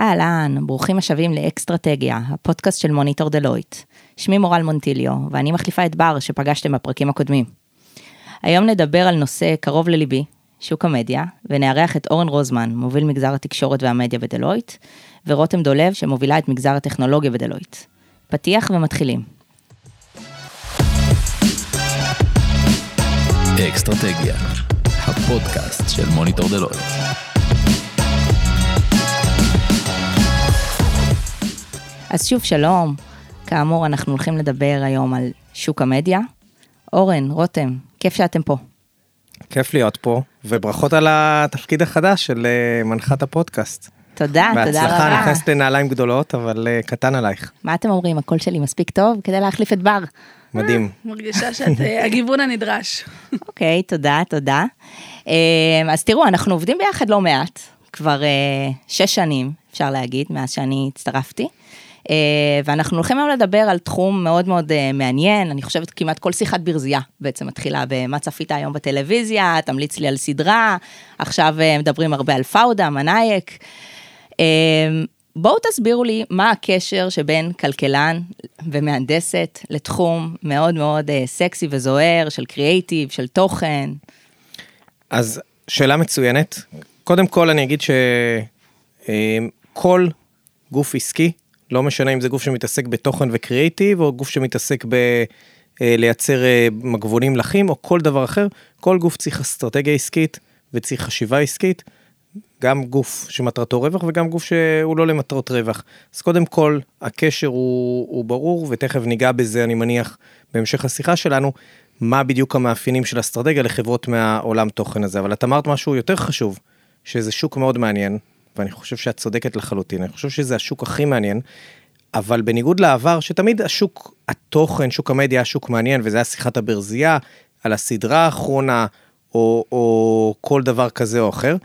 אהלן, ברוכים השבים לאקסטרטגיה, הפודקאסט של מוניטור דלויט. שמי מורל מונטיליו, ואני מחליפה את בר שפגשתם בפרקים הקודמים. היום נדבר על נושא קרוב לליבי, שוק המדיה, ונארח את אורן רוזמן, מוביל מגזר התקשורת והמדיה בדלויט, ורותם דולב, שמובילה את מגזר הטכנולוגיה בדלויט. פתיח ומתחילים. אקסטרטגיה, הפודקאסט של מוניטור דלויט. אז שוב שלום, כאמור אנחנו הולכים לדבר היום על שוק המדיה. אורן, רותם, כיף שאתם פה. כיף להיות פה, וברכות על התפקיד החדש של אה, מנחת הפודקאסט. תודה, תודה בהצלחה, רבה. נכנסת לנעליים גדולות, אבל אה, קטן עלייך. מה אתם אומרים, הקול שלי מספיק טוב כדי להחליף את בר? מדהים. מרגישה שאת אה, הגיוון הנדרש. אוקיי, תודה, תודה. אה, אז תראו, אנחנו עובדים ביחד לא מעט, כבר אה, שש שנים, אפשר להגיד, מאז שאני הצטרפתי. אה, ואנחנו הולכים היום לדבר על תחום מאוד מאוד אה, מעניין, אני חושבת כמעט כל שיחת ברזייה בעצם מתחילה במה צפית היום בטלוויזיה, תמליץ לי על סדרה, עכשיו אה, מדברים הרבה על פאודה, מנאייק. בואו תסבירו לי מה הקשר שבין כלכלן ומהנדסת לתחום מאוד מאוד סקסי וזוהר של קריאייטיב, של תוכן. אז שאלה מצוינת. קודם כל אני אגיד שכל גוף עסקי, לא משנה אם זה גוף שמתעסק בתוכן וקריאיטיב, או גוף שמתעסק בלייצר מגבונים לחים, או כל דבר אחר, כל גוף צריך אסטרטגיה עסקית וצריך חשיבה עסקית. גם גוף שמטרתו רווח וגם גוף שהוא לא למטרות רווח. אז קודם כל, הקשר הוא, הוא ברור, ותכף ניגע בזה, אני מניח, בהמשך השיחה שלנו, מה בדיוק המאפיינים של אסטרטגיה לחברות מהעולם תוכן הזה. אבל את אמרת משהו יותר חשוב, שזה שוק מאוד מעניין, ואני חושב שאת צודקת לחלוטין, אני חושב שזה השוק הכי מעניין, אבל בניגוד לעבר, שתמיד השוק, התוכן, שוק המדיה, השוק מעניין, וזה היה שיחת הברזייה, על הסדרה האחרונה, או, או כל דבר כזה או אחר,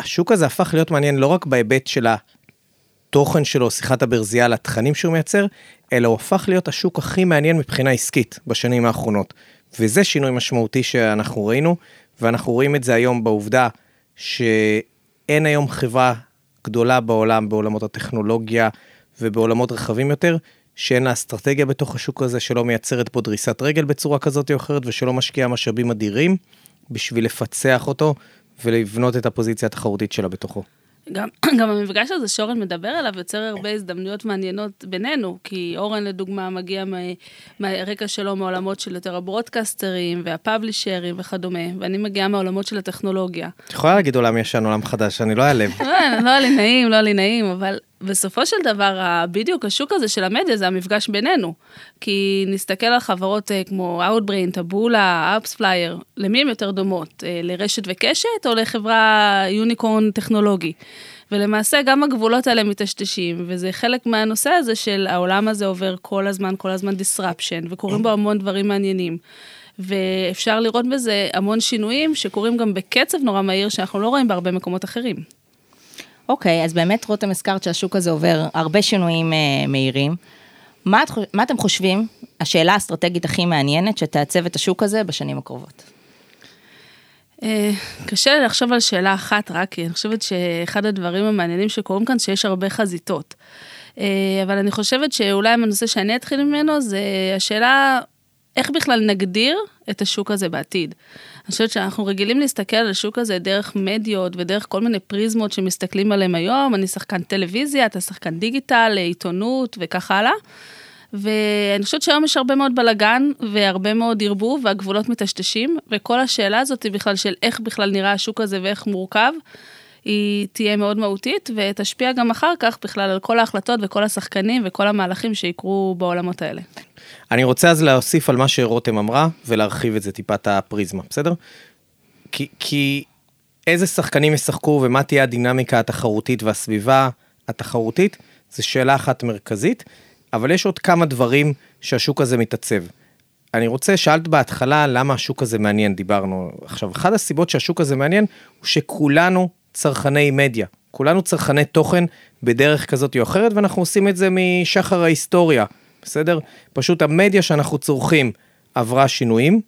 השוק הזה הפך להיות מעניין לא רק בהיבט של התוכן שלו, שיחת הברזייה לתכנים שהוא מייצר, אלא הוא הפך להיות השוק הכי מעניין מבחינה עסקית בשנים האחרונות. וזה שינוי משמעותי שאנחנו ראינו, ואנחנו רואים את זה היום בעובדה שאין היום חברה גדולה בעולם, בעולמות הטכנולוגיה ובעולמות רחבים יותר, שאין לה אסטרטגיה בתוך השוק הזה, שלא מייצרת פה דריסת רגל בצורה כזאת או אחרת, ושלא משקיעה משאבים אדירים בשביל לפצח אותו ולבנות את הפוזיציה התחרותית שלה בתוכו. גם, גם המפגש הזה שאורן מדבר עליו יוצר הרבה הזדמנויות מעניינות בינינו, כי אורן לדוגמה מגיע מה, מהרקע שלו מעולמות של יותר הברודקסטרים והפאבלישרים וכדומה, ואני מגיעה מהעולמות של הטכנולוגיה. את יכולה להגיד עולם ישן, עולם חדש, אני לא אעלב. לא לא היה לי נעים, לא היה לי נעים, אבל בסופו של דבר, בדיוק השוק הזה של המדיה זה המפגש בינינו. כי נסתכל על חברות אה, כמו Outbrain, טבולה, אפספלייר, למי הן יותר דומות? אה, לרשת וקשת או לחברה יוניקורן טכנולוגי? ולמעשה גם הגבולות האלה מטשטשים, וזה חלק מהנושא הזה של העולם הזה עובר כל הזמן, כל הזמן disruption, וקורים בו המון דברים מעניינים. ואפשר לראות בזה המון שינויים שקורים גם בקצב נורא מהיר, שאנחנו לא רואים בהרבה מקומות אחרים. אוקיי, אז באמת רותם הזכרת שהשוק הזה עובר הרבה שינויים אה, מהירים. מה, את מה אתם חושבים, השאלה האסטרטגית הכי מעניינת שתעצב את השוק הזה בשנים הקרובות? אה, קשה לי לחשוב על שאלה אחת רק, כי אני חושבת שאחד הדברים המעניינים שקורים כאן, שיש הרבה חזיתות. אה, אבל אני חושבת שאולי הנושא שאני אתחיל ממנו, זה השאלה איך בכלל נגדיר את השוק הזה בעתיד. אני חושבת שאנחנו רגילים להסתכל על השוק הזה דרך מדיות ודרך כל מיני פריזמות שמסתכלים עליהם היום, אני שחקן טלוויזיה, אתה שחקן דיגיטל, עיתונות וכך הלאה. ואני חושבת שהיום יש הרבה מאוד בלאגן והרבה מאוד ערבוב והגבולות מטשטשים, וכל השאלה הזאת היא בכלל של איך בכלל נראה השוק הזה ואיך מורכב, היא תהיה מאוד מהותית ותשפיע גם אחר כך בכלל על כל ההחלטות וכל השחקנים וכל המהלכים שיקרו בעולמות האלה. אני רוצה אז להוסיף על מה שרותם אמרה, ולהרחיב את זה טיפה את הפריזמה, בסדר? כי, כי איזה שחקנים ישחקו ומה תהיה הדינמיקה התחרותית והסביבה התחרותית, זו שאלה אחת מרכזית, אבל יש עוד כמה דברים שהשוק הזה מתעצב. אני רוצה, שאלת בהתחלה למה השוק הזה מעניין, דיברנו. עכשיו, אחת הסיבות שהשוק הזה מעניין, הוא שכולנו צרכני מדיה. כולנו צרכני תוכן בדרך כזאת או אחרת, ואנחנו עושים את זה משחר ההיסטוריה, בסדר? פשוט המדיה שאנחנו צורכים עברה שינויים,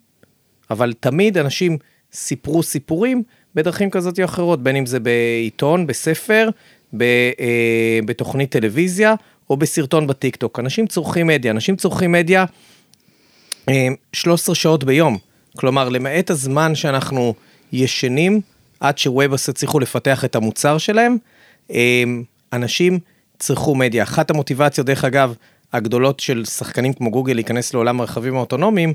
אבל תמיד אנשים סיפרו סיפורים בדרכים כזאת או אחרות, בין אם זה בעיתון, בספר, ב, אה, בתוכנית טלוויזיה או בסרטון בטיקטוק. אנשים צורכים מדיה, אנשים צורכים מדיה אה, 13 שעות ביום. כלומר, למעט הזמן שאנחנו ישנים, עד שוובס הצליחו לפתח את המוצר שלהם, אה, אנשים צריכו מדיה. אחת המוטיבציות, דרך אגב, הגדולות של שחקנים כמו גוגל להיכנס לעולם הרכבים האוטונומיים,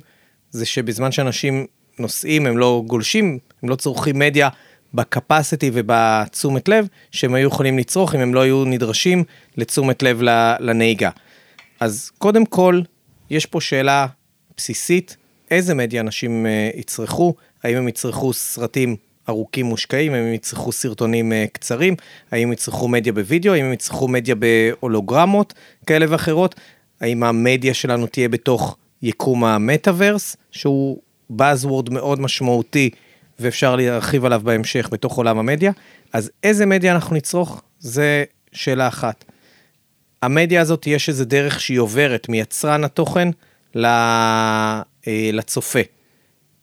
זה שבזמן שאנשים נוסעים, הם לא גולשים, הם לא צורכים מדיה בקפסיטי ובתשומת לב שהם היו יכולים לצרוך אם הם לא היו נדרשים לתשומת לב לנהיגה. אז קודם כל, יש פה שאלה בסיסית, איזה מדיה אנשים uh, יצרכו, האם הם יצרכו סרטים ארוכים מושקעים, האם הם יצרכו סרטונים uh, קצרים, האם יצרכו מדיה בווידאו, האם הם יצרכו מדיה בהולוגרמות כאלה ואחרות, האם המדיה שלנו תהיה בתוך יקום המטאוורס, שהוא Buzzword מאוד משמעותי ואפשר להרחיב עליו בהמשך בתוך עולם המדיה, אז איזה מדיה אנחנו נצרוך? זה שאלה אחת. המדיה הזאת יש איזה דרך שהיא עוברת מיצרן התוכן אה, לצופה.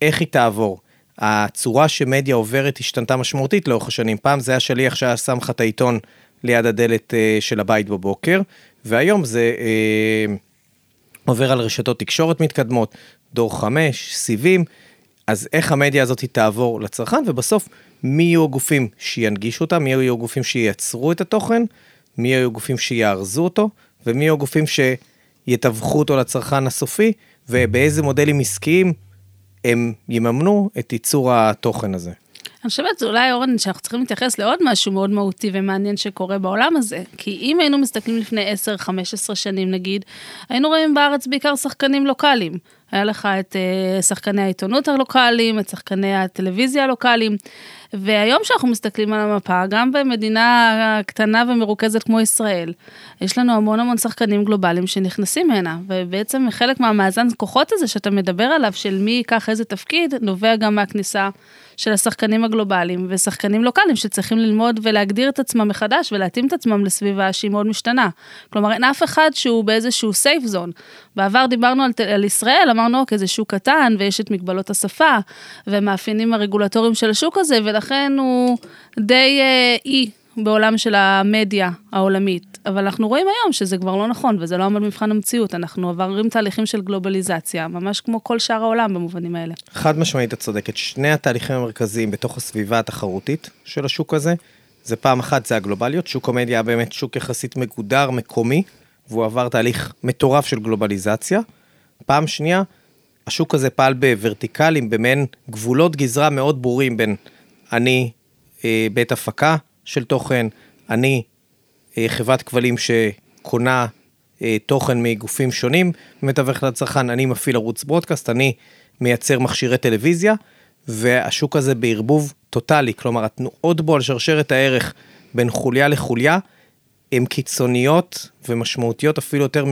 איך היא תעבור? הצורה שמדיה עוברת השתנתה משמעותית לאורך השנים. פעם זה היה שליח שהיה שם לך את העיתון ליד הדלת אה, של הבית בבוקר, והיום זה אה, עובר על רשתות תקשורת מתקדמות, דור 5, סיבים, אז איך המדיה הזאת תעבור לצרכן, ובסוף מי יהיו הגופים שינגישו אותה, מי יהיו הגופים שייצרו את התוכן, מי יהיו הגופים שיארזו אותו, ומי יהיו הגופים שיתווכו אותו לצרכן הסופי, ובאיזה מודלים עסקיים הם יממנו את ייצור התוכן הזה. אני חושבת אולי אורן שאנחנו צריכים להתייחס לעוד משהו מאוד מהותי ומעניין שקורה בעולם הזה. כי אם היינו מסתכלים לפני 10-15 שנים נגיד, היינו רואים בארץ בעיקר שחקנים לוקאליים. היה לך את uh, שחקני העיתונות הלוקאליים, את שחקני הטלוויזיה הלוקאליים. והיום שאנחנו מסתכלים על המפה, גם במדינה קטנה ומרוכזת כמו ישראל, יש לנו המון המון שחקנים גלובליים שנכנסים הנה, ובעצם חלק מהמאזן כוחות הזה שאתה מדבר עליו, של מי ייקח איזה תפקיד, נובע גם מהכניסה של השחקנים הגלובליים ושחקנים לוקאליים שצריכים ללמוד ולהגדיר את עצמם מחדש ולהתאים את עצמם לסביבה שהיא מאוד משתנה. כלומר, אין אף אחד שהוא באיזשהו סייף זון. בעבר דיברנו על, על ישראל, אמרנו, אוקיי, זה שוק קטן ויש את מגבלות השפה ומאפיינים הרגולטוריים של השוק הזה, ולכן הוא די אה, אי בעולם של המדיה העולמית, אבל אנחנו רואים היום שזה כבר לא נכון וזה לא עמד במבחן המציאות, אנחנו עברים תהליכים של גלובליזציה, ממש כמו כל שאר העולם במובנים האלה. חד משמעית את צודקת, שני התהליכים המרכזיים בתוך הסביבה התחרותית של השוק הזה, זה פעם אחת זה הגלובליות, שוק המדיה היה באמת שוק יחסית מגודר, מקומי, והוא עבר תהליך מטורף של גלובליזציה. פעם שנייה, השוק הזה פעל בוורטיקלים, במעין גבולות גזרה מאוד ברורים בין אני אה, בית הפקה, של תוכן, אני חברת כבלים שקונה אה, תוכן מגופים שונים, מתווך לצרכן, אני מפעיל ערוץ ברודקאסט, אני מייצר מכשירי טלוויזיה, והשוק הזה בערבוב טוטאלי, כלומר התנועות בו על שרשרת הערך בין חוליה לחוליה, הן קיצוניות ומשמעותיות אפילו יותר מ...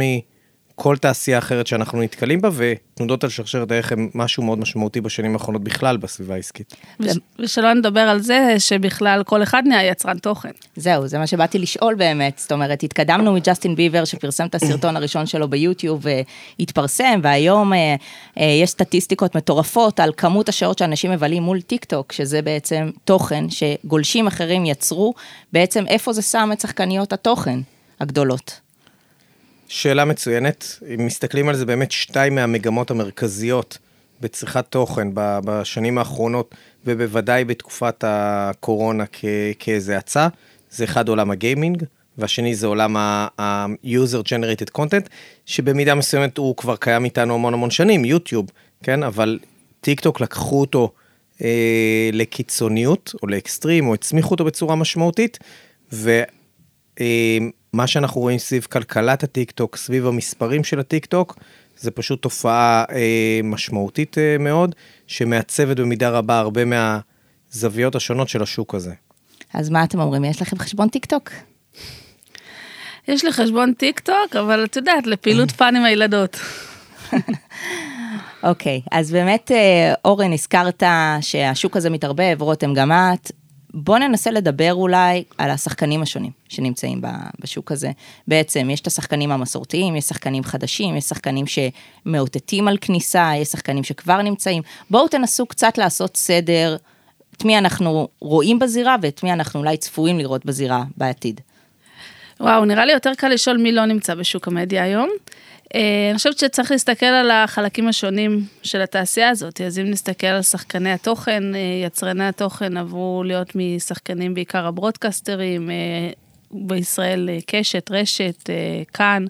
כל תעשייה אחרת שאנחנו נתקלים בה, ותנודות על שרשרת הערך הם משהו מאוד משמעותי בשנים האחרונות בכלל בסביבה העסקית. ושלא נדבר על זה שבכלל כל אחד נהיה יצרן תוכן. זהו, זה מה שבאתי לשאול באמת, זאת אומרת, התקדמנו מג'סטין ביבר שפרסם את הסרטון הראשון שלו ביוטיוב והתפרסם, והיום אה, אה, יש סטטיסטיקות מטורפות על כמות השעות שאנשים מבלים מול טיק טוק, שזה בעצם תוכן שגולשים אחרים יצרו, בעצם איפה זה שם את שחקניות התוכן הגדולות. שאלה מצוינת. אם מסתכלים על זה, באמת שתיים מהמגמות המרכזיות בצריכת תוכן בשנים האחרונות, ובוודאי בתקופת הקורונה כאיזה הצעה, זה אחד עולם הגיימינג, והשני זה עולם ה-user generated content, שבמידה מסוימת הוא כבר קיים איתנו המון המון שנים, יוטיוב, כן? אבל טיק טוק לקחו אותו אה, לקיצוניות, או לאקסטרים, או הצמיחו אותו בצורה משמעותית, ו... אה, מה שאנחנו רואים סביב כלכלת הטיק טוק, סביב המספרים של הטיק טוק, זה פשוט תופעה אה, משמעותית אה, מאוד, שמעצבת במידה רבה הרבה מהזוויות השונות של השוק הזה. אז מה אתם אומרים, יש לכם חשבון טיק טוק? יש לי חשבון טיק טוק, אבל את יודעת, לפעילות fun עם הילדות. אוקיי, okay, אז באמת, אה, אורן, הזכרת שהשוק הזה מתערבב, רותם גם את, בוא ננסה לדבר אולי על השחקנים השונים שנמצאים בשוק הזה. בעצם יש את השחקנים המסורתיים, יש שחקנים חדשים, יש שחקנים שמאותתים על כניסה, יש שחקנים שכבר נמצאים. בואו תנסו קצת לעשות סדר, את מי אנחנו רואים בזירה ואת מי אנחנו אולי צפויים לראות בזירה בעתיד. וואו, נראה לי יותר קל לשאול מי לא נמצא בשוק המדיה היום. אה, אני חושבת שצריך להסתכל על החלקים השונים של התעשייה הזאת. אז אם נסתכל על שחקני התוכן, אה, יצרני התוכן עברו להיות משחקנים בעיקר הברודקסטרים, אה, בישראל קשת, רשת, כאן.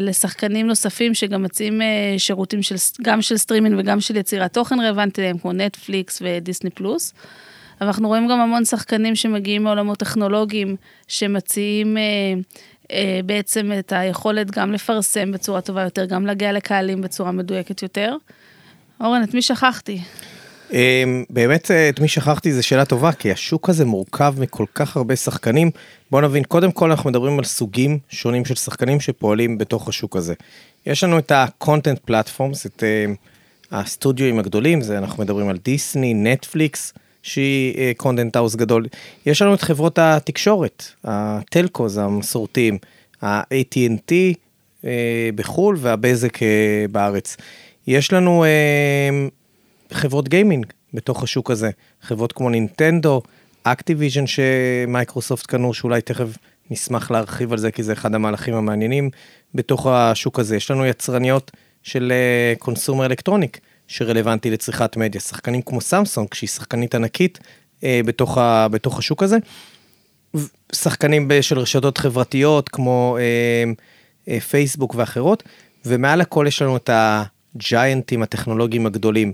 לשחקנים נוספים שגם מציעים שירותים של, גם של סטרימינג וגם של יצירת תוכן רלוונטי להם, כמו נטפליקס ודיסני פלוס. אנחנו רואים גם המון שחקנים שמגיעים מעולמות טכנולוגיים, שמציעים בעצם את היכולת גם לפרסם בצורה טובה יותר, גם להגיע לקהלים בצורה מדויקת יותר. אורן, את מי שכחתי? אה, באמת, אה, את מי שכחתי זו שאלה טובה, כי השוק הזה מורכב מכל כך הרבה שחקנים. בוא נבין, קודם כל אנחנו מדברים על סוגים שונים של שחקנים שפועלים בתוך השוק הזה. יש לנו את ה-content platforms, את uh, הסטודיואים הגדולים, זה אנחנו מדברים על דיסני, נטפליקס, שהיא content house גדול. יש לנו את חברות התקשורת, ה telcos המסורתיים, ה-AT&T אה, בחו"ל והבזק אה, בארץ. יש לנו אה, חברות gaming בתוך השוק הזה, חברות כמו נינטנדו, אקטיביז'ן שמייקרוסופט קנו, שאולי תכף נשמח להרחיב על זה, כי זה אחד המהלכים המעניינים בתוך השוק הזה. יש לנו יצרניות של consumer electronic. שרלוונטי לצריכת מדיה. שחקנים כמו סמסונג, שהיא שחקנית ענקית אה, בתוך, ה, בתוך השוק הזה. שחקנים של רשתות חברתיות כמו אה, אה, פייסבוק ואחרות, ומעל הכל יש לנו את ה giantים הטכנולוגיים הגדולים.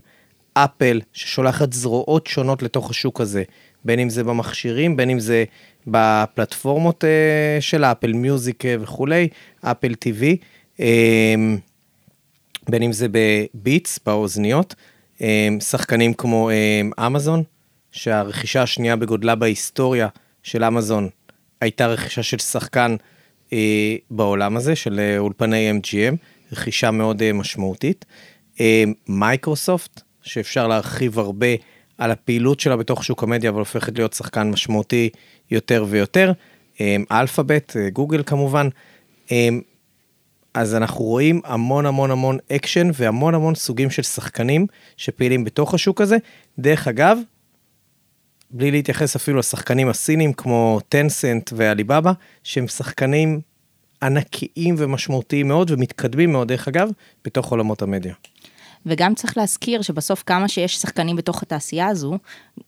אפל, ששולחת זרועות שונות לתוך השוק הזה, בין אם זה במכשירים, בין אם זה בפלטפורמות אה, של אפל מיוזיק אה, וכולי, אפל טיווי. אה, בין אם זה בביטס, באוזניות, אה, שחקנים כמו אה, אמזון, שהרכישה השנייה בגודלה בהיסטוריה של אמזון הייתה רכישה של שחקן אה, בעולם הזה, של אולפני MGM, רכישה מאוד משמעותית. מייקרוסופט, שאפשר להרחיב הרבה על הפעילות שלה בתוך שוק המדיה, אבל הופכת להיות שחקן משמעותי יותר ויותר. אלפאבית, גוגל כמובן. אז אנחנו רואים המון המון המון אקשן והמון המון סוגים של שחקנים שפעילים בתוך השוק הזה. דרך אגב, בלי להתייחס אפילו לשחקנים הסינים כמו טנסנט ועליבאבא, שהם שחקנים ענקיים ומשמעותיים מאוד ומתקדמים מאוד, דרך אגב, בתוך עולמות המדיה. וגם צריך להזכיר שבסוף כמה שיש שחקנים בתוך התעשייה הזו,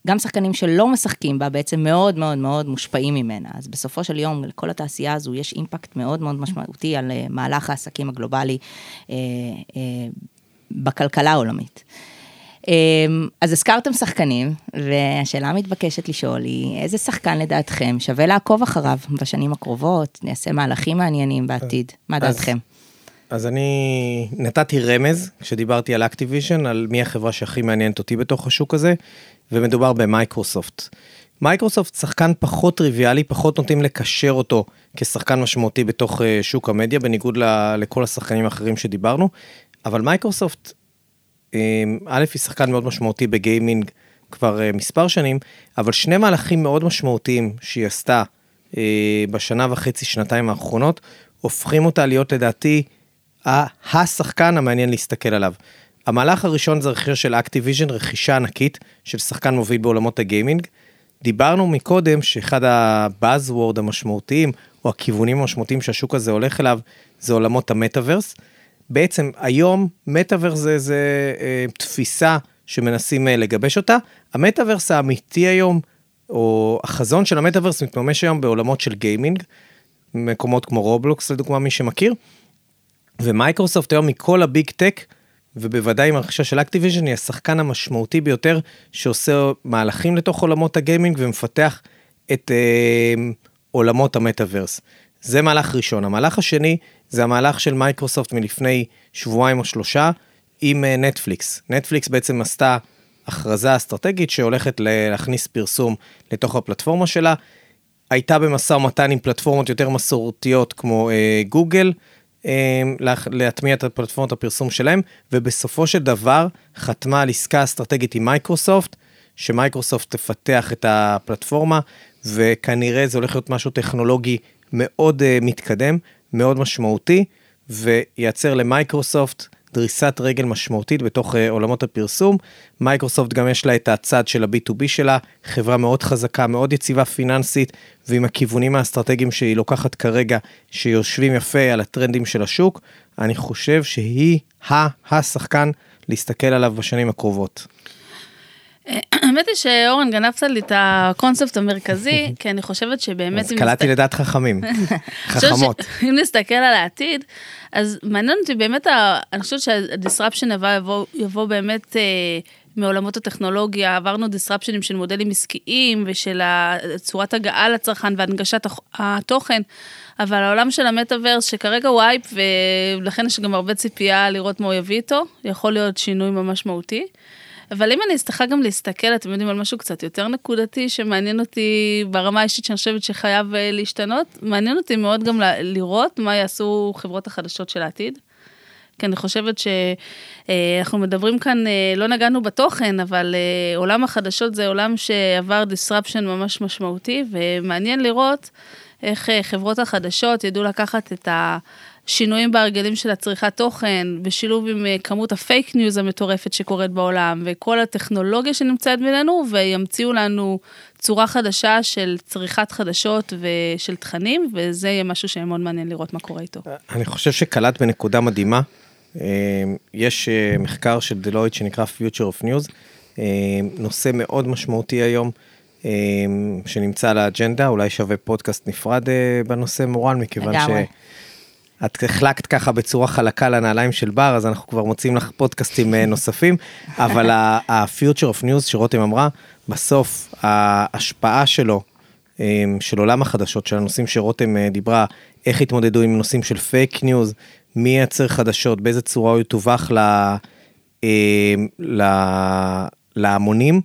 גם שחקנים שלא משחקים בה בעצם מאוד מאוד מאוד מושפעים ממנה. אז בסופו של יום לכל התעשייה הזו יש אימפקט מאוד מאוד משמעותי על אה, מהלך העסקים הגלובלי אה, אה, בכלכלה העולמית. אה, אז הזכרתם שחקנים, והשאלה המתבקשת לשאול היא, איזה שחקן לדעתכם שווה לעקוב אחריו בשנים הקרובות, נעשה מהלכים מעניינים בעתיד, מה דעתכם? אז אני נתתי רמז כשדיברתי על אקטיביז'ן, על מי החברה שהכי מעניינת אותי בתוך השוק הזה, ומדובר במייקרוסופט. מייקרוסופט שחקן פחות טריוויאלי, פחות נוטים לקשר אותו כשחקן משמעותי בתוך אה, שוק המדיה, בניגוד לכל השחקנים האחרים שדיברנו, אבל מייקרוסופט, אה, א', היא שחקן מאוד משמעותי בגיימינג כבר אה, מספר שנים, אבל שני מהלכים מאוד משמעותיים שהיא עשתה בשנה וחצי, שנתיים האחרונות, הופכים אותה להיות לדעתי השחקן המעניין להסתכל עליו. המהלך הראשון זה רכישה של אקטיביז'ן, רכישה ענקית של שחקן מוביל בעולמות הגיימינג. דיברנו מקודם שאחד ה buzzword המשמעותיים, או הכיוונים המשמעותיים שהשוק הזה הולך אליו, זה עולמות המטאוורס. בעצם היום מטאוורס זה, זה אה, תפיסה שמנסים אה, לגבש אותה. המטאוורס האמיתי היום, או החזון של המטאוורס מתממש היום בעולמות של גיימינג, מקומות כמו רובלוקס לדוגמה מי שמכיר. ומייקרוסופט היום מכל ה big tech, ובוודאי עם הרכישה של אקטיביז'ן, היא השחקן המשמעותי ביותר שעושה מהלכים לתוך עולמות הגיימינג ומפתח את אה, עולמות המטאוורס. זה מהלך ראשון. המהלך השני זה המהלך של מייקרוסופט מלפני שבועיים או שלושה עם אה, נטפליקס. נטפליקס בעצם עשתה הכרזה אסטרטגית שהולכת להכניס פרסום לתוך הפלטפורמה שלה. הייתה במשא ומתן עם פלטפורמות יותר מסורתיות כמו אה, גוגל, להטמיע את הפלטפורמות הפרסום שלהם, ובסופו של דבר חתמה על עסקה אסטרטגית עם מייקרוסופט, שמייקרוסופט תפתח את הפלטפורמה, וכנראה זה הולך להיות משהו טכנולוגי מאוד uh, מתקדם, מאוד משמעותי, וייצר למייקרוסופט דריסת רגל משמעותית בתוך אה, עולמות הפרסום. מייקרוסופט גם יש לה את הצד של ה-B2B שלה, חברה מאוד חזקה, מאוד יציבה פיננסית, ועם הכיוונים האסטרטגיים שהיא לוקחת כרגע, שיושבים יפה על הטרנדים של השוק, אני חושב שהיא ה-השחקן להסתכל עליו בשנים הקרובות. האמת היא שאורן גנבת לי את הקונספט המרכזי, כי אני חושבת שבאמת... אז קלעתי לדעת חכמים, חכמות. אם נסתכל על העתיד, אז מעניין אותי באמת, אני חושבת שהדיסרפשן יבוא, באמת אה, מעולמות הטכנולוגיה, עברנו דיסרפשנים של מודלים עסקיים ושל צורת הגעה לצרכן והנגשת התוכן, אבל העולם של המטאוורס שכרגע הוא אייפ ולכן יש גם הרבה ציפייה לראות מה הוא יביא איתו, יכול להיות שינוי ממש מהותי. אבל אם אני אצטרך גם להסתכל, אתם יודעים, על משהו קצת יותר נקודתי, שמעניין אותי ברמה האישית, שאני חושבת שחייב אה, להשתנות, מעניין אותי מאוד גם לראות מה יעשו חברות החדשות של העתיד. כי אני חושבת שאנחנו מדברים כאן, אה, לא נגענו בתוכן, אבל אה, עולם החדשות זה עולם שעבר disruption ממש משמעותי, ומעניין לראות איך אה, חברות החדשות ידעו לקחת את השינויים בהרגלים של הצריכת תוכן, בשילוב עם אה, כמות ה fake news המטורפת שקורית בעולם, וכל הטכנולוגיה שנמצאת בינינו, וימציאו לנו צורה חדשה של צריכת חדשות ושל תכנים, וזה יהיה משהו שמאוד מעניין לראות מה קורה איתו. אני חושב שקלט בנקודה מדהימה. אה, יש אה, מחקר של דלויט שנקרא Future of News, נושא מאוד משמעותי היום, שנמצא על האג'נדה, אולי שווה פודקאסט נפרד בנושא מורן, מכיוון לגמרי. את החלקת ככה בצורה חלקה לנעליים של בר, אז אנחנו כבר מוצאים לך פודקאסטים אה, נוספים, אבל ה-Future of News שרותם אמרה, בסוף ההשפעה שלו, אה, של עולם החדשות, של הנושאים שרותם אה, דיברה, איך התמודדו עם נושאים של fake news, מי ייצר חדשות, באיזה צורה הוא יתווך ל, אה, ל, להמונים,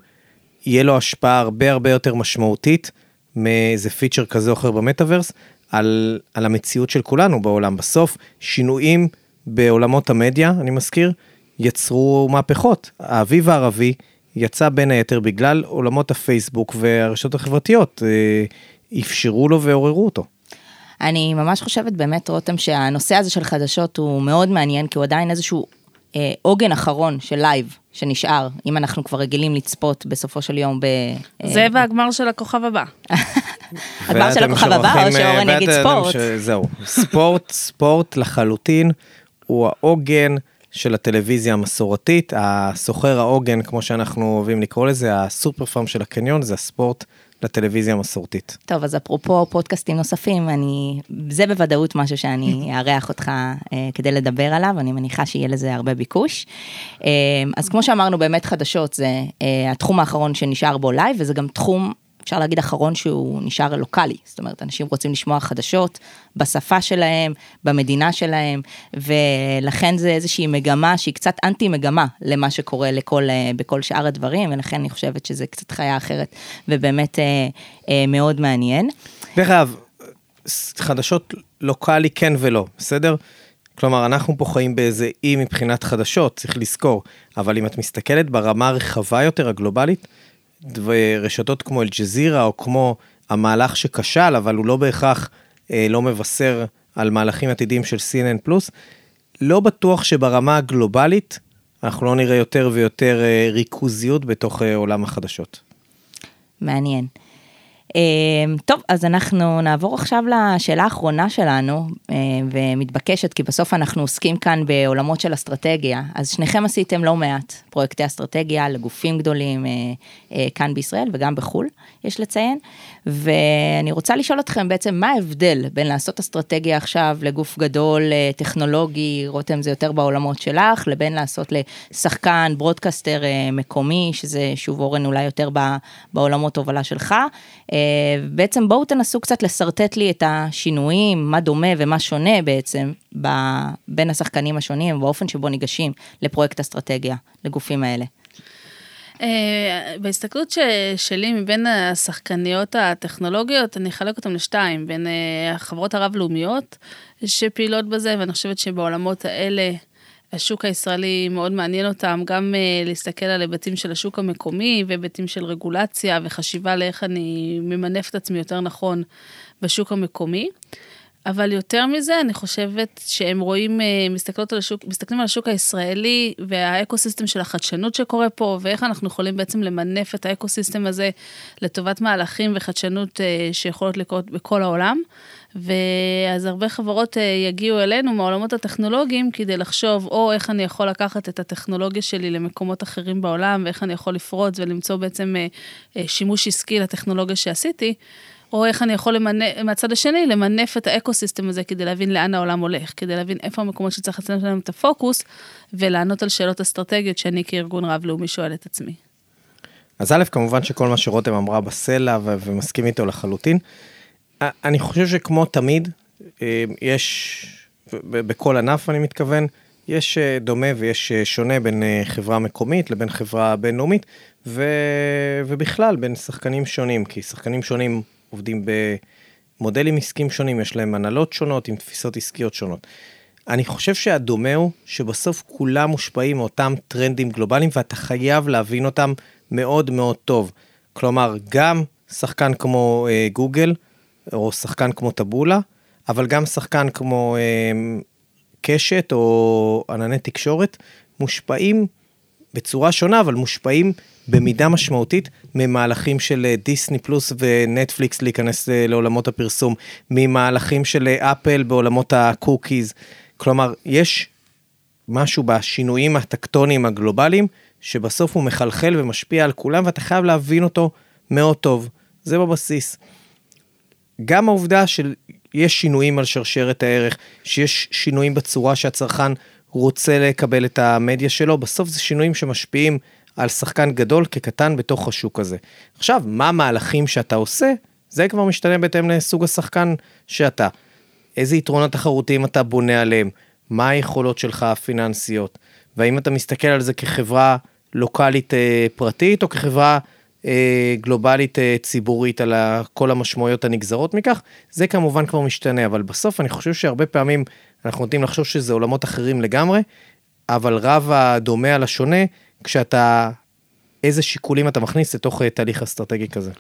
יהיה לו השפעה הרבה הרבה יותר משמעותית מאיזה feature כזה או אחר במטאוורס, על, על המציאות של כולנו בעולם. בסוף, שינויים בעולמות המדיה, אני מזכיר, יצרו מהפכות. האביב הערבי יצא בין היתר בגלל עולמות הפייסבוק והרשתות החברתיות, אה, אפשרו לו ועוררו אותו. אני ממש חושבת באמת, רותם, שהנושא הזה של חדשות הוא מאוד מעניין, כי הוא עדיין איזשהו עוגן אחרון של live שנשאר, אם אנחנו כבר רגילים לצפות בסופו של יום ב... אה, זה והגמר של הכוכב הבא. הגמר של הכוכב הבא, או שאורן אה, יגיד ספורט. ש- זהו, ספורט, ספורט לחלוטין הוא העוגן של הטלוויזיה המסורתית, סוחר העוגן, כמו שאנחנו אוהבים לקרוא לזה, הסופר פארם של הקניון, זה הספורט לטלוויזיה המסורתית. טוב, אז אפרופו פודקאסטים נוספים, אני, זה בוודאות משהו שאני אארח אותך אה, כדי לדבר עליו, אני מניחה שיהיה לזה הרבה ביקוש. אה, אז כמו שאמרנו, באמת חדשות זה אה, התחום האחרון שנשאר בו live, וזה גם תחום, אפשר להגיד, אחרון שהוא נשאר לוקאלי. זאת אומרת, אנשים רוצים לשמוע חדשות בשפה שלהם, במדינה שלהם, ולכן זה איזושהי מגמה שהיא קצת אנטי מגמה למה שקורה לכל, אה, בכל שאר הדברים, ולכן אני חושבת שזה קצת חיה אחרת, ובאמת אה, אה, מאוד מעניין. דרך אגב, חדשות לוקאלי כן ולא, בסדר? כלומר, אנחנו פה חיים באיזה אי מבחינת חדשות, צריך לזכור, אבל אם את מסתכלת ברמה הרחבה יותר, הגלובלית, רשתות כמו אל-ג'זירה, או כמו המהלך שכשל, אבל הוא לא בהכרח אה, לא מבשר על מהלכים עתידיים של CNN פלוס, לא בטוח שברמה הגלובלית אנחנו לא נראה יותר ויותר אה, ריכוזיות בתוך אה, עולם החדשות. מעניין. אה, טוב, אז אנחנו נעבור עכשיו לשאלה האחרונה שלנו, אה, ומתבקשת, כי בסוף אנחנו עוסקים כאן בעולמות של אסטרטגיה, אז שניכם עשיתם לא מעט פרויקטי אסטרטגיה לגופים גדולים אה, אה, כאן בישראל וגם בחו"ל, יש לציין, ואני רוצה לשאול אתכם בעצם מה ההבדל בין לעשות אסטרטגיה עכשיו לגוף גדול, אה, טכנולוגי, רותם זה יותר בעולמות שלך, לבין לעשות לשחקן, ברודקאסטר אה, מקומי, שזה שוב אורן אולי יותר בעולמות הובלה שלך. אה, בעצם בואו תנסו קצת לשרטט לי את השינויים, מה דומה ומה שונה בעצם בין השחקנים השונים, באופן שבו ניגשים לפרויקט אסטרטגיה, לגופים האלה. אה, בהסתכלות ש- שלי מבין השחקניות הטכנולוגיות, אני אחלק אותן לשתיים, בין אה, החברות הרב-לאומיות שפעילות בזה, ואני חושבת שבעולמות האלה השוק הישראלי מאוד מעניין אותם, גם אה, להסתכל על היבטים של השוק המקומי והיבטים של רגולציה וחשיבה לאיך אני ממנף את עצמי יותר נכון בשוק המקומי. אבל יותר מזה, אני חושבת שהם רואים, אה, מסתכלות על השוק, מסתכלים על השוק הישראלי והאקוסיסטם של החדשנות שקורה פה, ואיך אנחנו יכולים בעצם למנף את האקוסיסטם הזה לטובת מהלכים וחדשנות אה, שיכולות לקרות בכל העולם. ואז הרבה חברות אה, יגיעו אלינו מהעולמות הטכנולוגיים כדי לחשוב, או איך אני יכול לקחת את הטכנולוגיה שלי למקומות אחרים בעולם, ואיך אני יכול לפרוץ ולמצוא בעצם שימוש עסקי לטכנולוגיה שעשיתי. או איך אני יכול למנף, מהצד השני, למנף את האקו-סיסטם הזה כדי להבין לאן העולם הולך, כדי להבין איפה המקומות שצריך לצאת להם את הפוקוס, ולענות על שאלות אסטרטגיות שאני כארגון רב-לאומי שואל את עצמי. אז א', כמובן שכל מה שרותם אמרה בסלע ו- ומסכים איתו לחלוטין. אני חושב שכמו תמיד, אה, יש, בכל ענף אני מתכוון, יש אה, דומה ויש אה, שונה בין חברה מקומית לבין חברה בינלאומית, ו... ובכלל בין שחקנים שונים, כי שחקנים שונים עובדים במודלים עסקיים שונים, יש להם הנהלות שונות עם תפיסות עסקיות שונות. אני חושב שהדומה הוא שבסוף כולם מושפעים מאותם טרנדים גלובליים ואתה חייב להבין אותם מאוד מאוד טוב. כלומר, גם שחקן כמו אה, גוגל, או שחקן כמו טבולה, אבל גם שחקן כמו אה, קשת או ענני תקשורת, מושפעים בצורה שונה, אבל מושפעים במידה משמעותית ממהלכים של אה, דיסני פלוס ונטפליקס להיכנס אה, לעולמות הפרסום, ממהלכים של אה, אפל בעולמות ה cookies. כלומר, יש משהו בשינויים הטקטוניים הגלובליים, שבסוף הוא מחלחל ומשפיע על כולם, ואתה חייב להבין אותו מאוד טוב. זה בבסיס. גם העובדה שיש שינויים על שרשרת הערך, שיש שינויים בצורה שהצרכן רוצה לקבל את המדיה שלו, בסוף זה שינויים שמשפיעים על שחקן גדול כקטן בתוך השוק הזה. עכשיו, מה המהלכים שאתה עושה, זה כבר משתנה בהתאם לסוג השחקן שאתה. איזה יתרונות תחרותיים אתה בונה עליהם, מה היכולות שלך הפיננסיות, והאם אתה מסתכל על זה כחברה לוקאלית אה, פרטית או כחברה אה, גלובלית אה, ציבורית על כל המשמעויות הנגזרות מכך, זה כמובן כבר משתנה, אבל בסוף אני חושב שהרבה פעמים אנחנו נוטים לחשוב שזה עולמות אחרים לגמרי, אבל רב הדומה על השונה, כשאתה, איזה שיקולים אתה מכניס לתוך אה, תהליך אסטרטגי כזה.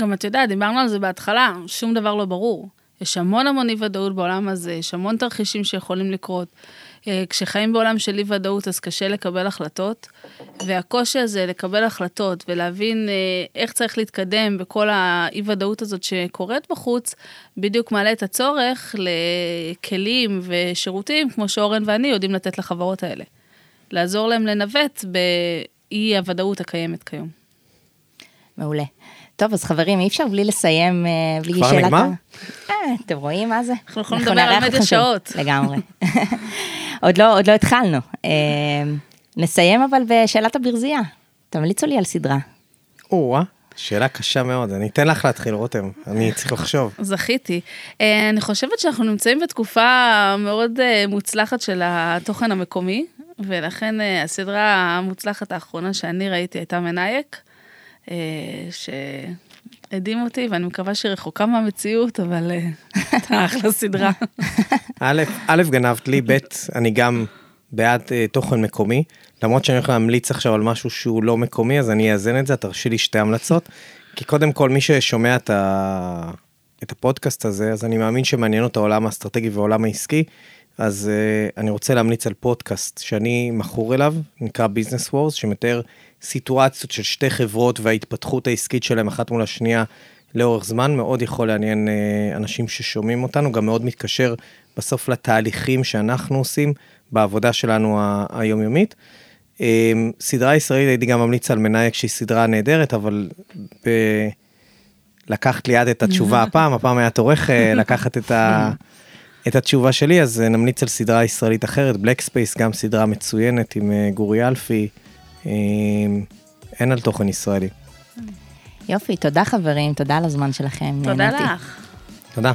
גם את יודעת, דיברנו על זה בהתחלה, שום דבר לא ברור. יש המון המון אי ודאות בעולם הזה, יש המון תרחישים שיכולים לקרות. אה, כשחיים בעולם של אי ודאות אז קשה לקבל החלטות, והקושי הזה לקבל החלטות ולהבין אה, איך צריך להתקדם בכל האי ודאות הזאת שקורית בחוץ, בדיוק מעלה את הצורך לכלים ושירותים כמו שאורן ואני יודעים לתת לחברות האלה. לעזור להם לנווט באי הוודאות הקיימת כיום. מעולה. טוב, אז חברים, אי אפשר בלי לסיים, אה, בלי שאלת... כבר נגמר? אה, אתם רואים מה זה? אנחנו יכולים לדבר על מדיה שעות. לגמרי. עוד, לא, עוד לא התחלנו. אה, נסיים אבל בשאלת הברזייה. תמליצו לי על סדרה. או-אה. שאלה קשה מאוד, אני אתן לך להתחיל, רותם, אני צריך לחשוב. זכיתי. אני חושבת שאנחנו נמצאים בתקופה מאוד מוצלחת של התוכן המקומי, ולכן הסדרה המוצלחת האחרונה שאני ראיתי הייתה מנייק. אה, שהדהים אותי, ואני מקווה שהיא רחוקה מהמציאות, אבל אה, הייתה אחלה סדרה. א', גנבת לי, ב', אני גם בעד אה, תוכן מקומי, למרות שאני הולך להמליץ עכשיו על משהו שהוא לא מקומי, אז אני אאזן את זה, תרשי לי שתי המלצות. כי קודם כל, מי ששומע את, ה... את הפודקאסט הזה, אז אני מאמין שמעניין אותו העולם האסטרטגי והעולם העסקי, אז uh, אני רוצה להמליץ על פודקאסט שאני מכור אליו, נקרא ביזנס וורס, שמתאר סיטואציות של שתי חברות וההתפתחות העסקית שלהם אחת מול השנייה לאורך זמן, מאוד יכול לעניין uh, אנשים ששומעים אותנו, גם מאוד מתקשר בסוף לתהליכים שאנחנו עושים בעבודה שלנו היומיומית. Um, סדרה ישראלית הייתי גם ממליץ על מנאייכ שהיא סדרה נהדרת, אבל ב... לקחת ליד את התשובה הפעם, הפעם היה תורך לקחת את ה... את התשובה שלי, אז אה, נמליץ על סדרה ישראלית אחרת, Black Space, גם סדרה מצוינת עם אה, גורי אלפי, אה, אין על תוכן ישראלי. יופי, תודה חברים, תודה על הזמן שלכם. תודה לך. תודה.